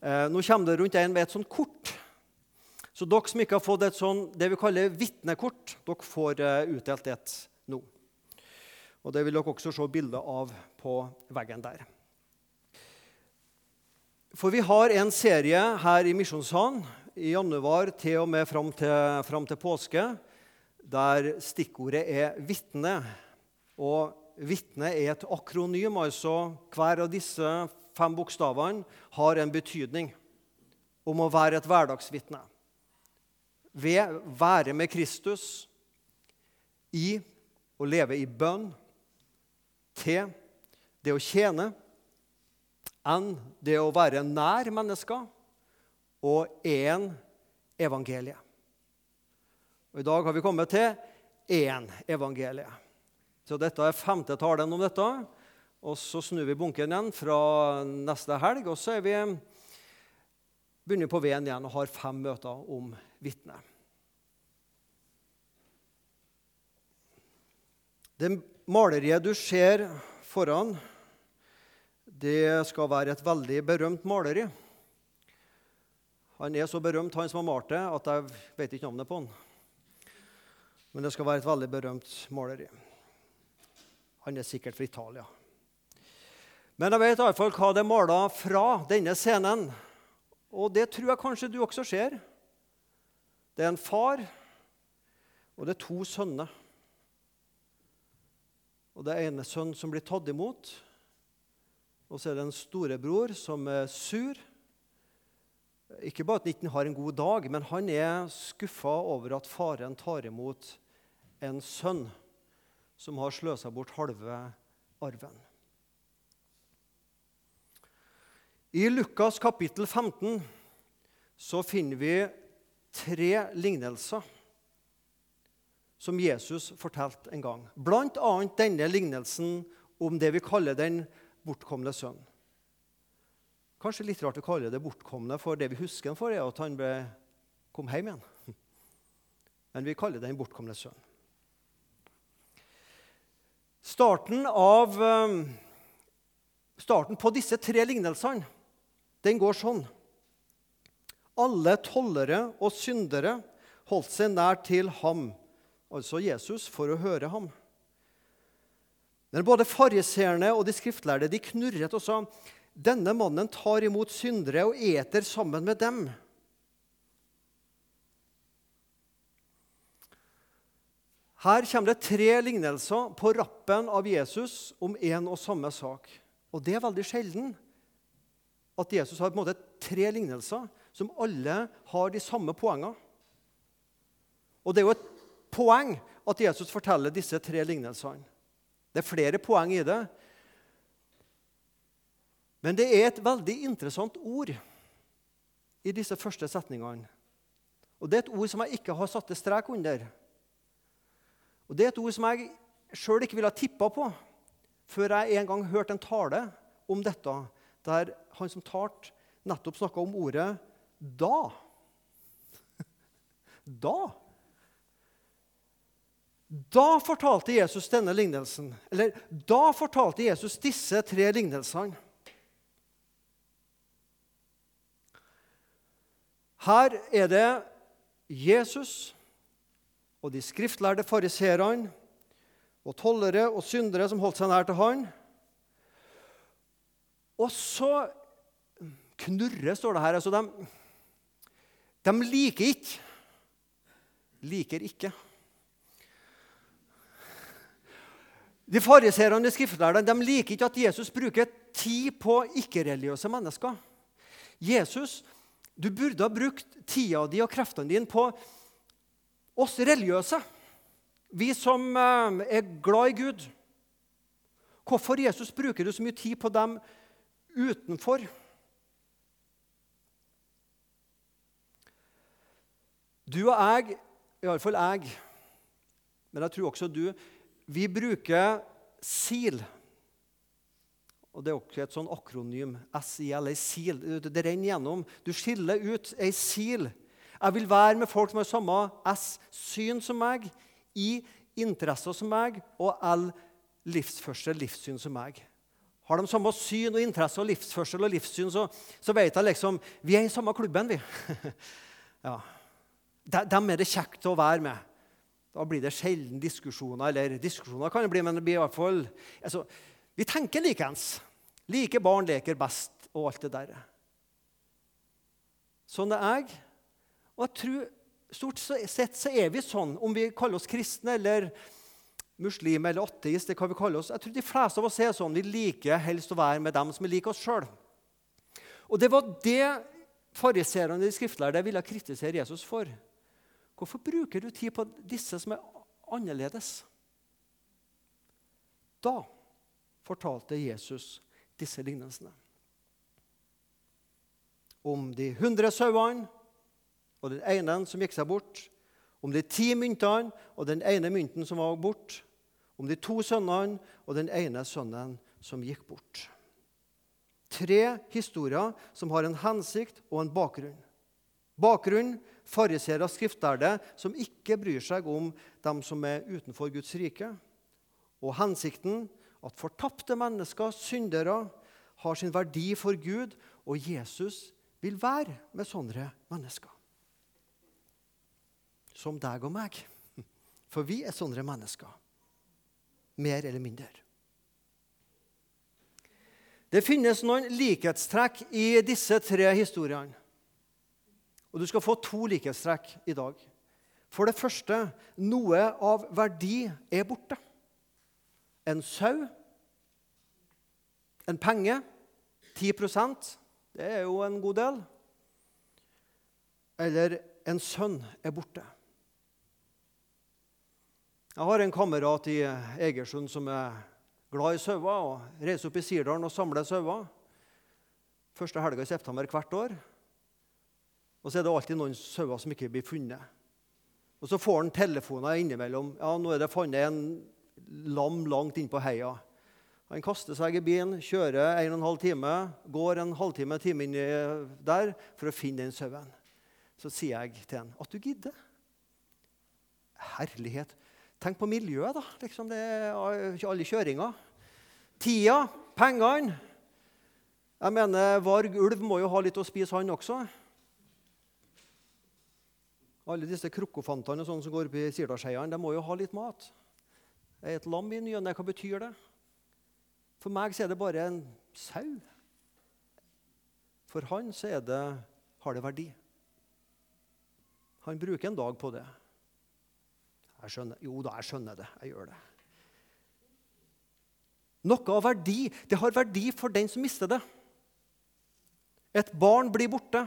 Eh, nå kommer det rundt en med et sånt kort. Så dere som ikke har fått et sånn, det vi kaller vitnekort, dere får eh, utdelt et nå. Og Det vil dere også se bilde av på veggen der. For vi har en serie her i Misjonssalen i januar til og med fram til, fram til påske der stikkordet er 'vitne'. Og vitne er et akronym, altså hver av disse fem bokstavene har en betydning om å være et hverdagsvitne. Ved være med Kristus, i å leve i bønn, til det å tjene, enn det å være nær mennesker, og én evangelie. Og I dag har vi kommet til én evangelie. Så dette er femte talen om dette. Og så snur vi bunken igjen fra neste helg, og så er vi begynner på veien igjen og har fem møter om vitne. Det maleriet du ser foran, det skal være et veldig berømt maleri. Han er så berømt, han som har malt det, at jeg vet ikke navnet på han. Men det skal være et veldig berømt maleri. Han er sikkert fra Italia. Men jeg vet iallfall hva det er mala fra denne scenen. Og det tror jeg kanskje du også ser. Det er en far, og det er to sønner. Og Det er ene sønn som blir tatt imot, og så er det en storebror som er sur. Ikke bare at han ikke har en god dag, men han er skuffa over at faren tar imot en sønn som har sløsa bort halve arven. I Lukas kapittel 15 så finner vi tre lignelser som Jesus fortalte en gang. Annet denne lignelsen om det vi kaller den bortkomne sønn. Kanskje litt rart å kalle det bortkomne, for det vi husker han for, er at han ble, kom hjem igjen. Men vi kaller det den bortkomne sønn. Starten, eh, starten på disse tre lignelsene den går sånn. Alle tollere og syndere holdt seg nær til ham, altså Jesus, for å høre ham. Men både fariseerne og de skriftlærde de knurret og sa denne mannen tar imot syndere og eter sammen med dem. Her kommer det tre lignelser på rappen av Jesus om én og samme sak. Og Det er veldig sjelden at Jesus har på en måte tre lignelser som alle har de samme poengene. Og Det er jo et poeng at Jesus forteller disse tre lignelsene. Det er flere poeng i det. Men det er et veldig interessant ord i disse første setningene. Og Det er et ord som jeg ikke har satt til strek under. Og Det er et ord som jeg sjøl ikke ville ha tippa på før jeg en gang hørte en tale om dette, der han som talte, nettopp snakka om ordet 'da'. Da. Da fortalte Jesus denne lignelsen. Eller da fortalte Jesus disse tre lignelsene. Her er det Jesus og de skriftlærde fariserene og tollere og syndere som holdt seg nær til han. Og så knurre, står det her. Altså, de, de liker ikke. Liker ikke. De fariseerne og skriftlærde de liker ikke at Jesus bruker tid på ikke-religiøse mennesker. Jesus, du burde ha brukt tida di og kreftene dine på oss religiøse, vi som eh, er glad i Gud. Hvorfor Jesus bruker du så mye tid på dem utenfor? Du og jeg, iallfall jeg, men jeg tror også du, vi bruker SIL. Og Det er også et sånn akronym. SIL, SIL. Det renner gjennom. Du skiller ut ei SIL jeg vil være med folk som har samme S-syn som meg, I interesser som meg, og L livsførsel, livssyn som meg. Har de samme syn og interesse og livsførsel og livssyn, så, så vet jeg liksom Vi er i samme klubben, vi. ja. Dem er det kjekt å være med. Da blir det sjelden diskusjoner. Eller diskusjoner kan det bli, men det blir i hvert fall altså, Vi tenker likeens. Like barn leker best, og alt det der. Sånn er jeg. Og jeg tror stort sett så er vi sånn, om vi kaller oss kristne eller muslim eller ateist. det kan vi kalle oss. Jeg tror De fleste av oss er sånn. Vi liker helst å være med dem som er lik oss sjøl. Og det var det fariseerne i skriftlærde ville kritisere Jesus for. Hvorfor bruker du tid på disse som er annerledes? Da fortalte Jesus disse lignelsene. Om de hundre sauene og den ene som gikk seg bort. Om de ti myntene og den ene mynten som var bort om de to sønnene og den ene sønnen som gikk bort. Tre historier som har en hensikt og en bakgrunn. Bakgrunn fariseere og skriftlærde som ikke bryr seg om dem som er utenfor Guds rike. Og hensikten at fortapte mennesker, syndere, har sin verdi for Gud, og Jesus vil være med sånne mennesker. Som deg og meg. For vi er sånne mennesker mer eller mindre. Det finnes noen likhetstrekk i disse tre historiene. Og Du skal få to likhetstrekk i dag. For det første noe av verdi er borte. En sau, en penge, 10% det er jo en god del. Eller en sønn er borte. Jeg har en kamerat i Egersund som er glad i sauer og reiser opp i Sirdalen og samler sauer. Første helga i september hvert år. Og så er det alltid noen sauer som ikke blir funnet. Og Så får han telefoner innimellom. Ja, 'Nå er det funnet en lam langt innpå heia.' Han kaster seg i bilen, kjører en og en halv time, går en halvtime time inn der for å finne den sauen. Så sier jeg til han at du gidder. Herlighet. Tenk på miljøet, da. Liksom det er alle kjøringa. Tida, pengene. Jeg mener, Varg ulv må jo ha litt å spise, han også. Alle disse krokofantene og sånne som går opp i Sirdalsheiene, de må jo ha litt mat. Et lam i ny og ne, hva betyr det? For meg så er det bare en sau. For han så det, har det verdi. Han bruker en dag på det. Jeg skjønner. Jo da, jeg skjønner det. Jeg gjør det. Noe av verdi. Det har verdi for den som mister det. Et barn blir borte.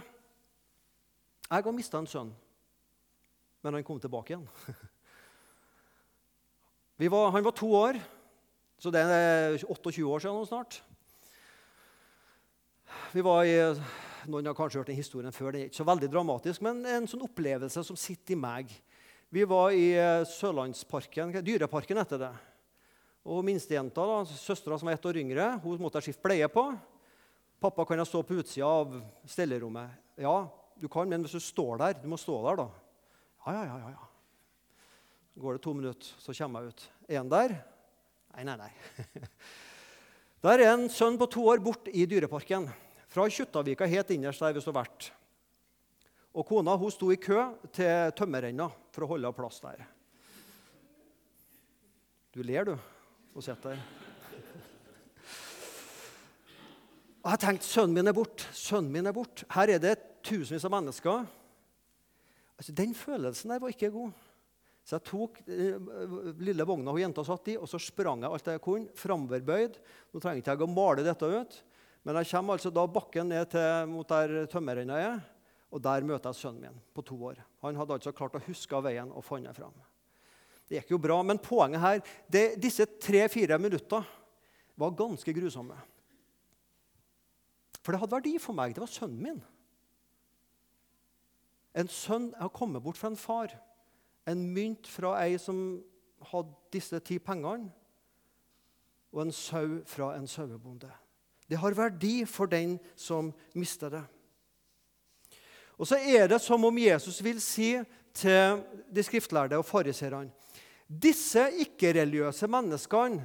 Jeg har mista en sønn, men han kom tilbake igjen. Var, han var to år, så det er 28 år siden snart. Vi var i, Noen har kanskje hørt den historien før. Det er ikke så veldig dramatisk, men en sånn opplevelse som sitter i meg. Vi var i eh, Sørlandsparken, Dyreparken heter det. Og Minstejenta, søstera som var ett år yngre, hun måtte jeg skifte bleie på. 'Pappa, kan jeg stå på utsida av stellerommet?' 'Ja, du kan, men hvis du står der Du må stå der, da.' 'Ja, ja, ja.' ja. Så går det to minutter, så kommer jeg ut. Er han der? Nei, nei, nei. Der er en sønn på to år borte i Dyreparken. Fra Kjuttaviga helt innerst der vi står vært. Og kona hun sto i kø til tømmerrenna for å holde plass der. Du ler, du, og sitter der. Og jeg tenkte sønnen min er borte. Sønnen min er borte. Her er det tusenvis av mennesker. Altså, Den følelsen der var ikke god. Så jeg tok uh, lille vogna hun jenta satt i, og så sprang jeg alt jeg kunne. Framoverbøyd. Nå trenger ikke jeg å male dette ut, men jeg kommer altså da bakken ned til, mot der tømmerrenna er. Og Der møter jeg sønnen min på to år. Han hadde altså klart å huske veien og funnet fram. Det gikk jo bra, men poenget her det, Disse tre-fire minutter var ganske grusomme. For det hadde verdi for meg. Det var sønnen min. En sønn har kommet bort fra en far. En mynt fra ei som hadde disse ti pengene. Og en sau fra en sauebonde. Det har verdi for den som mister det. Og så er det som om Jesus vil si til de skriftlærde og fariserene Disse ikke-religiøse menneskene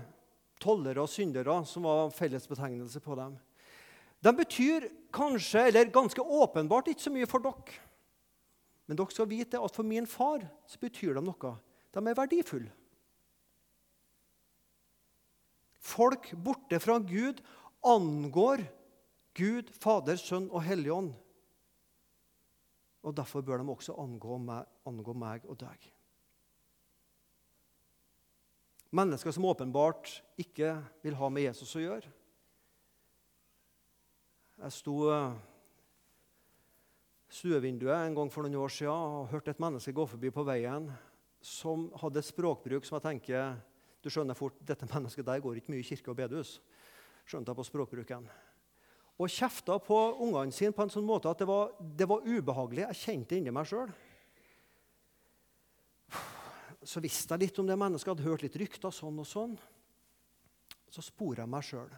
tollere og syndere, som var fellesbetegnelse på dem. De betyr kanskje, eller ganske åpenbart, ikke så mye for dere. Men dere skal vite at for min far så betyr de noe. De er verdifulle. Folk borte fra Gud angår Gud, Fader, Sønn og Hellig Ånd. Og Derfor bør de også angå meg, angå meg og deg. Mennesker som åpenbart ikke vil ha med Jesus å gjøre. Jeg sto eh, stuevinduet en gang for noen år siden og hørte et menneske gå forbi på veien som hadde et språkbruk som jeg tenker Du skjønner fort dette mennesket der går ikke mye i kirke og bedehus. Skjønte jeg på språkbruken. Og kjefta på ungene sine på en sånn måte at det var, det var ubehagelig. Jeg kjente det inni meg sjøl. Så visste jeg litt om det mennesket, hadde hørt litt rykter sånn og sånn. Så spora jeg meg sjøl.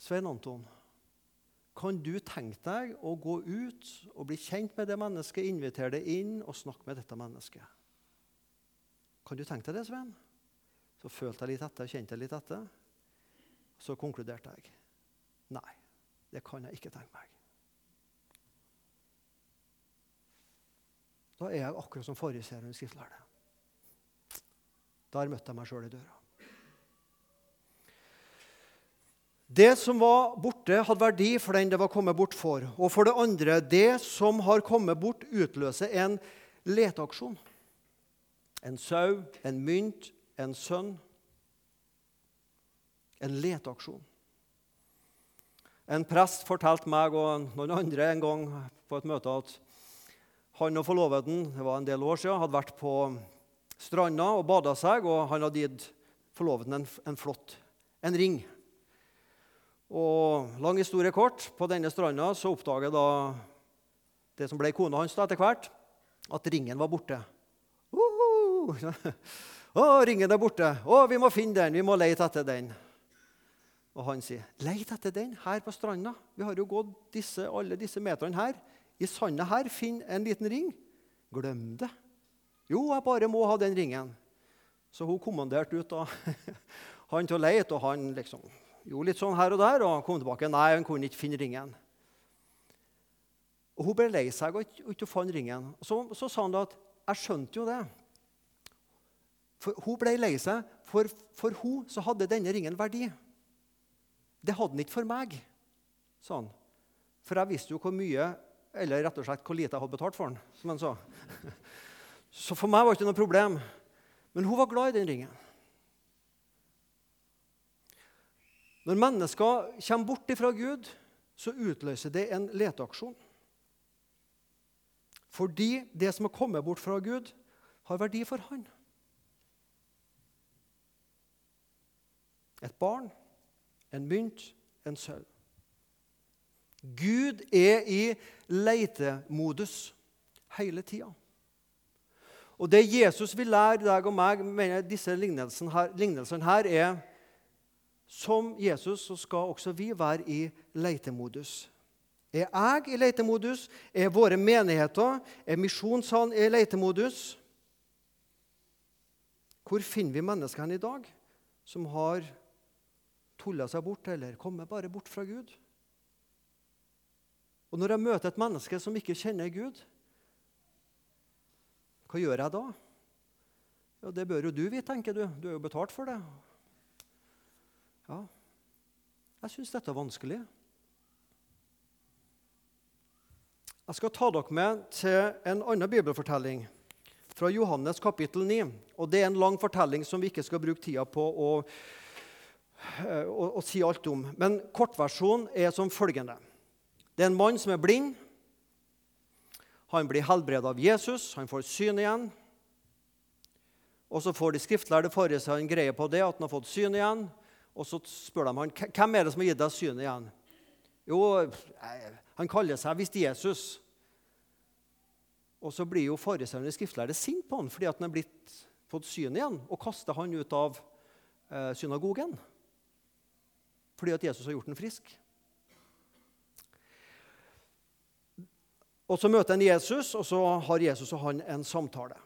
Svein Anton, kan du tenke deg å gå ut og bli kjent med det mennesket, invitere det inn og snakke med dette mennesket? Kan du tenke deg det, Svein? Så følte jeg litt etter, kjente jeg litt etter. Så konkluderte jeg. Nei, det kan jeg ikke tenke meg. Da er jeg akkurat som fariseeren skriftlærde. Der møtte jeg meg sjøl i døra. Det som var borte, hadde verdi for den det var kommet bort for. Og for det andre, det som har kommet bort, utløser en leteaksjon. En sau, en mynt, en sønn. En leteaksjon. En prest fortalte meg og noen andre en gang på et møte at han og forloveden det var en del år siden, hadde vært på stranda og bada seg, og han hadde gitt forloveden en, en flott en ring. Og lang historie kort, på denne stranda så oppdager da det som ble kona hans da etter hvert, at ringen var borte. Uh -huh. Å, ringen er borte. Å, vi må finne den. Vi må lete etter den. Og han sier, 'Leit etter den her på stranda.' Vi har jo gått disse, alle disse meterne her. I sanda her, finn en liten ring. Glem det. Jo, jeg bare må ha den ringen. Så hun kommanderte ut da, han til å lete, og han liksom gjorde litt sånn her og der og kom tilbake. Nei, han kunne ikke finne ringen. Og Hun ble lei seg og ikke fant ringen. Så, så sa han da at jeg skjønte jo det. For Hun ble lei seg, for for hun så hadde denne ringen verdi. Det hadde han ikke for meg, sa han. For jeg visste jo hvor mye, eller rett og slett hvor lite jeg hadde betalt for den. som han sa. Så for meg var det ikke noe problem. Men hun var glad i den ringen. Når mennesker kommer bort fra Gud, så utløser det en leteaksjon. Fordi det som har kommet bort fra Gud, har verdi for han. Et barn, en mynt, en sølv. Gud er i leitemodus hele tida. Og det Jesus vil lære deg og meg med disse lignelsene her, lignelsen her er som Jesus så skal også vi være i leitemodus. Er jeg i leitemodus? Er våre menigheter, er misjonssalen i leitemodus? Hvor finner vi menneskene i dag som har tulla seg bort eller kommer bare bort fra Gud? Og Når jeg møter et menneske som ikke kjenner Gud, hva gjør jeg da? Ja, Det bør jo du vite, tenker du. Du er jo betalt for det. Ja, jeg syns dette er vanskelig. Jeg skal ta dere med til en annen bibelfortelling fra Johannes kapittel 9. Og Det er en lang fortelling som vi ikke skal bruke tida på å, å, å si alt om. Men kortversjonen er som følgende. Det er en mann som er blind. Han blir helbredet av Jesus, han får syn igjen. Og Så får de skriftlærde fariseerne greie på det, at han har fått syn igjen. Og så spør de han, hvem er det som har gitt deg synet igjen. Jo, han kaller seg visst Jesus. Og så blir jo fariseerne skriftlærde sint på han fordi at han er blitt, fått syn igjen, og kaster han ut av eh, synagogen. Fordi at Jesus har gjort den frisk. Og Så møter han Jesus, og så har Jesus og han en samtale.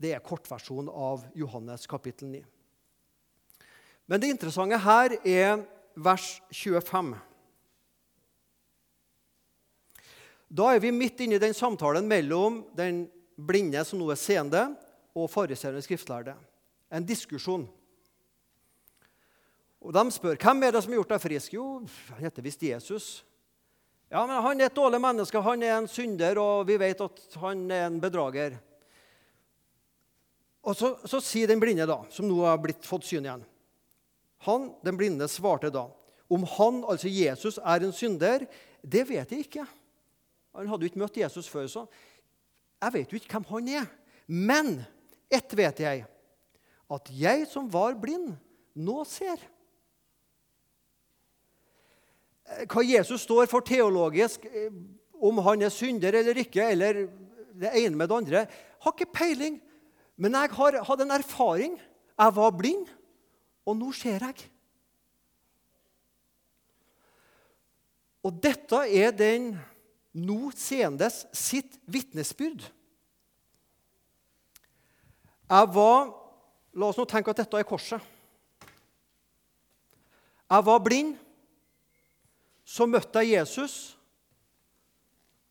Det er kortversjonen av Johannes kapittel 9. Men det interessante her er vers 25. Da er vi midt inne i den samtalen mellom den blinde som nå er seende, og fariseerne skriftlærde. En diskusjon. Og De spør hvem er det som har gjort deg frisk. Jo, han heter visst Jesus. Ja, men Han er et dårlig menneske, han er en synder, og vi vet at han er en bedrager. Og Så, så sier den blinde, da, som nå har blitt, fått syn igjen Han, Den blinde svarte da om han, altså Jesus, er en synder, det vet jeg ikke. Han hadde jo ikke møtt Jesus før, så jeg vet jo ikke hvem han er. Men ett vet jeg, at jeg som var blind, nå ser. Hva Jesus står for teologisk, eh, om han er synder eller ikke, eller det ene med det andre, har ikke peiling. Men jeg har hatt en erfaring. Jeg var blind, og nå ser jeg. Og dette er den nå seendes sitt vitnesbyrd. Jeg var La oss nå tenke at dette er korset. Jeg var blind. Så møtte jeg Jesus,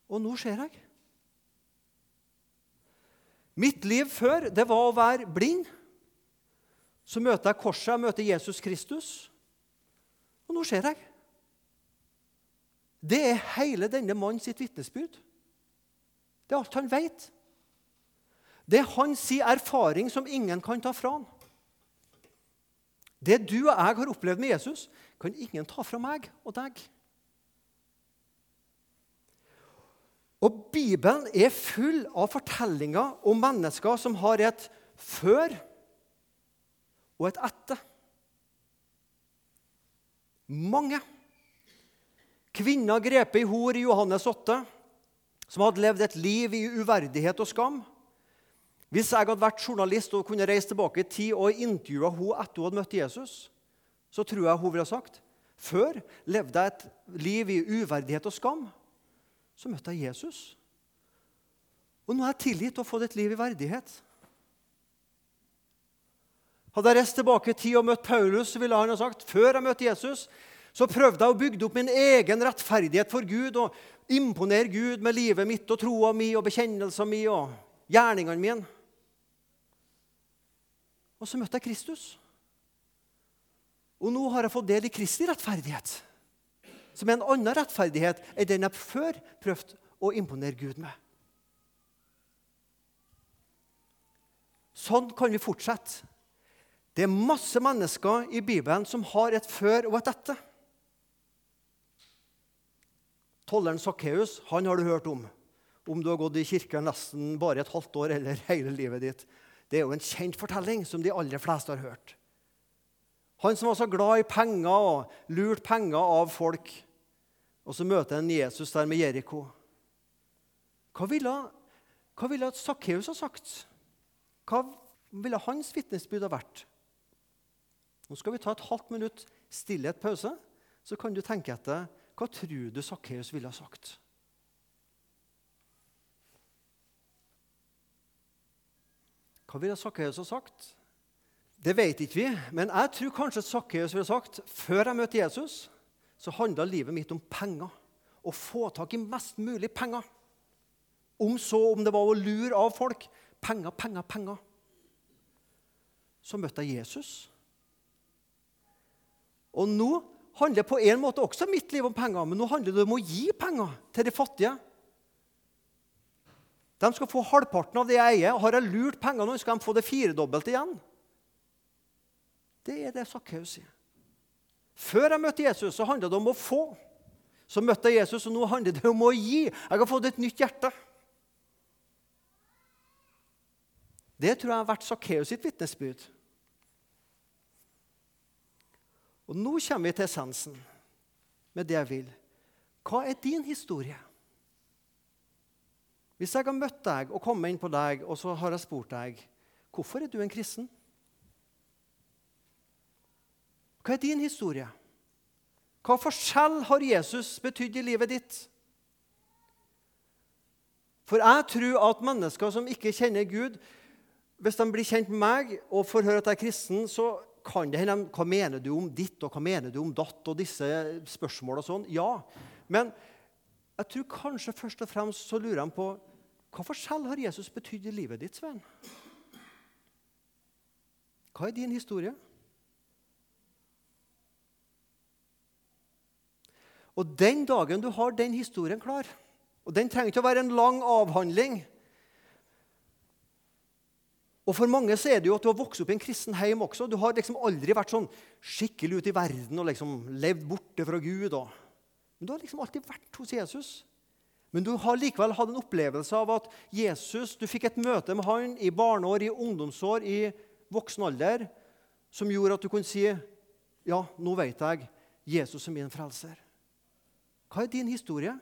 og nå ser jeg. Mitt liv før det var å være blind. Så møter jeg korset, jeg møter Jesus Kristus, og nå ser jeg. Det er hele denne mannen sitt vitnesbyrd. Det er alt han vet. Det er hans erfaring som ingen kan ta fra han. Det du og jeg har opplevd med Jesus, kan ingen ta fra meg og deg. Og Bibelen er full av fortellinger om mennesker som har et før og et etter. Mange. Kvinner grepet i hor i Johannes 8, som hadde levd et liv i uverdighet og skam. Hvis jeg hadde vært journalist og kunne reist tilbake i tid og intervjua henne etter hun hadde møtt Jesus, så tror jeg hun ville sagt før levde jeg et liv i uverdighet og skam. Så møtte jeg Jesus. Og nå er jeg tilgitt og fått et liv i verdighet. Hadde jeg reist tilbake i tid og møtt Paulus, ville han ha sagt før jeg møtte Jesus, så prøvde jeg å bygge opp min egen rettferdighet for Gud og imponere Gud med livet mitt og troa mi og bekjennelsen min og gjerningene mine. Og så møtte jeg Kristus. Og nå har jeg fått del i Kristi rettferdighet, som er en annen rettferdighet enn den jeg før prøvde å imponere Gud med. Sånn kan vi fortsette. Det er masse mennesker i Bibelen som har et før og et etter. Tolleren Sakkeus har du hørt om, om du har gått i kirken nesten bare et halvt år eller hele livet ditt. Det er jo en kjent fortelling som de aller fleste har hørt. Han som var så glad i penger og lurte penger av folk. Og så møter han Jesus der med Jeriko. Hva ville, hva ville Sakkeus ha sagt? Hva ville hans vitnesbyrd ha vært? Nå skal vi ta et halvt minutt stillhet pause, så kan du tenke etter hva tror du Sakkeus ville ha sagt. Hva ville Sakkeus ha sagt? Det vet ikke vi, men jeg tror kanskje Sakkeus ville sagt før jeg møtte Jesus, så handla livet mitt om penger. Å få tak i mest mulig penger. Om så om det var å lure av folk. Penger, penger, penger. Så møtte jeg Jesus. Og nå handler på en måte også mitt liv om penger, men nå handler det om å gi penger til de fattige. De skal få halvparten av det jeg eier. Har jeg lurt penger nå, skal de få det firedobbelt igjen. Det er det Sakkeus sier. Før jeg møtte Jesus, så handlet det om å få. Så møtte jeg Jesus, og nå handler det om å gi. Jeg har fått et nytt hjerte. Det tror jeg har vært Sakkeus sitt vitnesbyrd. Og Nå kommer vi til essensen med det jeg vil. Hva er din historie? Hvis jeg har møtt deg og kommet inn på deg, og så har jeg spurt deg hvorfor er du en kristen? Hva er din historie? Hva forskjell har Jesus betydd i livet ditt? For jeg tror at mennesker som ikke kjenner Gud, hvis de blir kjent med meg og får høre at jeg er kristen, så kan det hende Hva mener du om ditt, og hva mener du om datt, og disse spørsmålene og sånn? Ja. Men jeg tror kanskje først og fremst så lurer de på hva forskjell har Jesus betydd i livet ditt, Svein? Hva er din historie? Og den dagen du har den historien klar Og den trenger ikke å være en lang avhandling. Og For mange så er det jo at du har vokst opp i en kristen heim også. Du har liksom aldri vært sånn skikkelig ute i verden og liksom levd borte fra Gud. Og. Men du har liksom alltid vært hos Jesus. Men du har likevel hatt en opplevelse av at Jesus, du fikk et møte med han i barneår, i ungdomsår, i voksen alder, som gjorde at du kunne si ja, nå vet jeg Jesus er min frelser. Hva er din historie?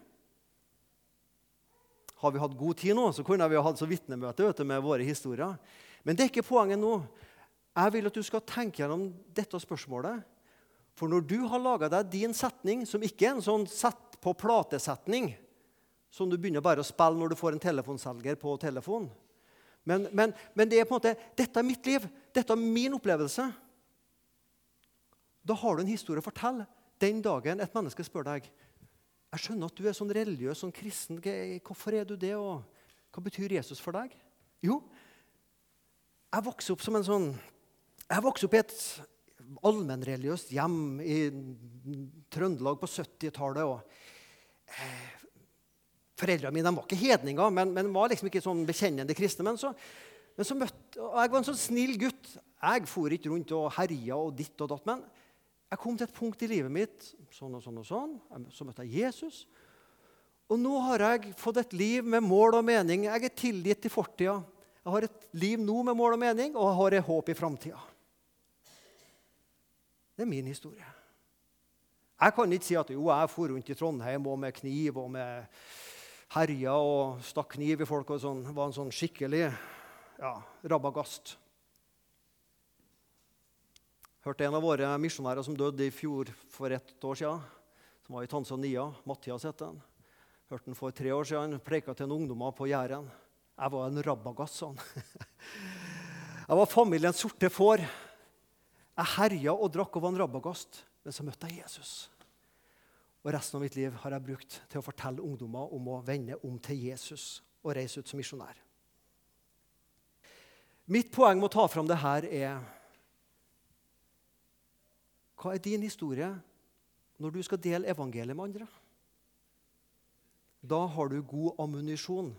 Har vi hatt god tid nå, så kunne vi ha hatt så vitnemøte med våre historier. Men det er ikke poenget nå. Jeg vil at du skal tenke gjennom dette spørsmålet. For når du har laga deg din setning, som ikke er en sånn sett på platesetning, som du begynner bare å spille når du får en telefonselger på telefon men, men, men, det er på en måte, dette er mitt liv, dette er min opplevelse. Da har du en historie å fortelle den dagen et menneske spør deg jeg skjønner at du er sånn religiøs, sånn kristen. Hvorfor er du det, og hva betyr Jesus for deg? Jo, jeg vokste opp som en sånn Jeg vokste opp i et allmennreligiøst hjem i Trøndelag på 70-tallet. og eh, Foreldrene mine var ikke hedninger, men, men var liksom ikke sånn bekjennende kristne. Men så, men så møtte, og Jeg var en sånn snill gutt. Jeg for ikke rundt og herja og ditt og datt. Men jeg kom til et punkt i livet mitt sånn og sånn og sånn. Så møtte jeg Jesus. Og nå har jeg fått et liv med mål og mening. Jeg er tilgitt til fortida. Jeg har et liv nå med mål og mening, og jeg har et håp i framtida. Det er min historie. Jeg kan ikke si at jo, jeg for rundt i Trondheim og med kniv og med herja og stakk kniv i folk og sånn. var en sånn skikkelig ja, rabagast. Hørte en av våre misjonærer som døde i fjor for ett år siden, som var i Tanzania. Mathias het han. Hørte han for tre år siden. Preika til en ungdommer på Jæren. Jeg var en rabagass, sa han. Jeg var familiens sorte får. Jeg herja og drakk og var en rabagast. Men så møtte jeg Jesus. Og resten av mitt liv har jeg brukt til å fortelle ungdommer om å vende om til Jesus og reise ut som misjonær. Mitt poeng med å ta fram det her er Hva er din historie når du skal dele evangeliet med andre? Da har du god ammunisjon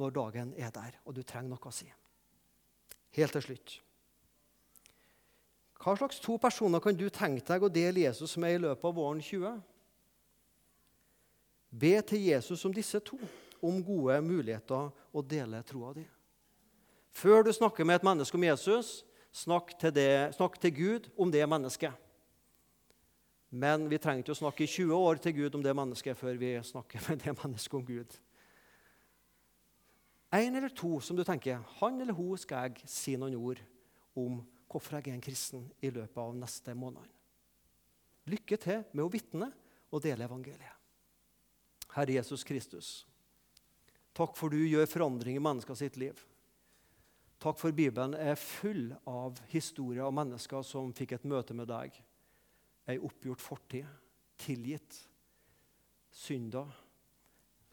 når dagen er der, og du trenger noe å si. Helt til slutt. Hva slags to personer kan du tenke deg å dele Jesus med i løpet av våren 20? Be til Jesus om disse to, om gode muligheter å dele troa di. Før du snakker med et menneske om Jesus, snakk til, det, snakk til Gud om det mennesket. Men vi trenger ikke å snakke i 20 år til Gud om det mennesket før vi snakker med det mennesket om Gud. En eller to som du tenker han eller hun skal jeg si noen ord om hvorfor jeg er en kristen i løpet av neste måned. Lykke til med å vitne og dele evangeliet. Herre Jesus Kristus, takk for du gjør forandring i mennesker sitt liv. Takk for Bibelen er full av historier av mennesker som fikk et møte med deg. Ei oppgjort fortid, tilgitt, synder,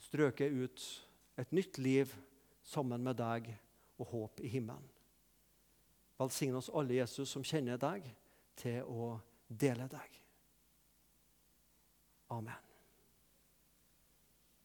strøket ut et nytt liv sammen med deg og håp i himmelen. Velsign oss alle, Jesus, som kjenner deg, til å dele deg. Amen.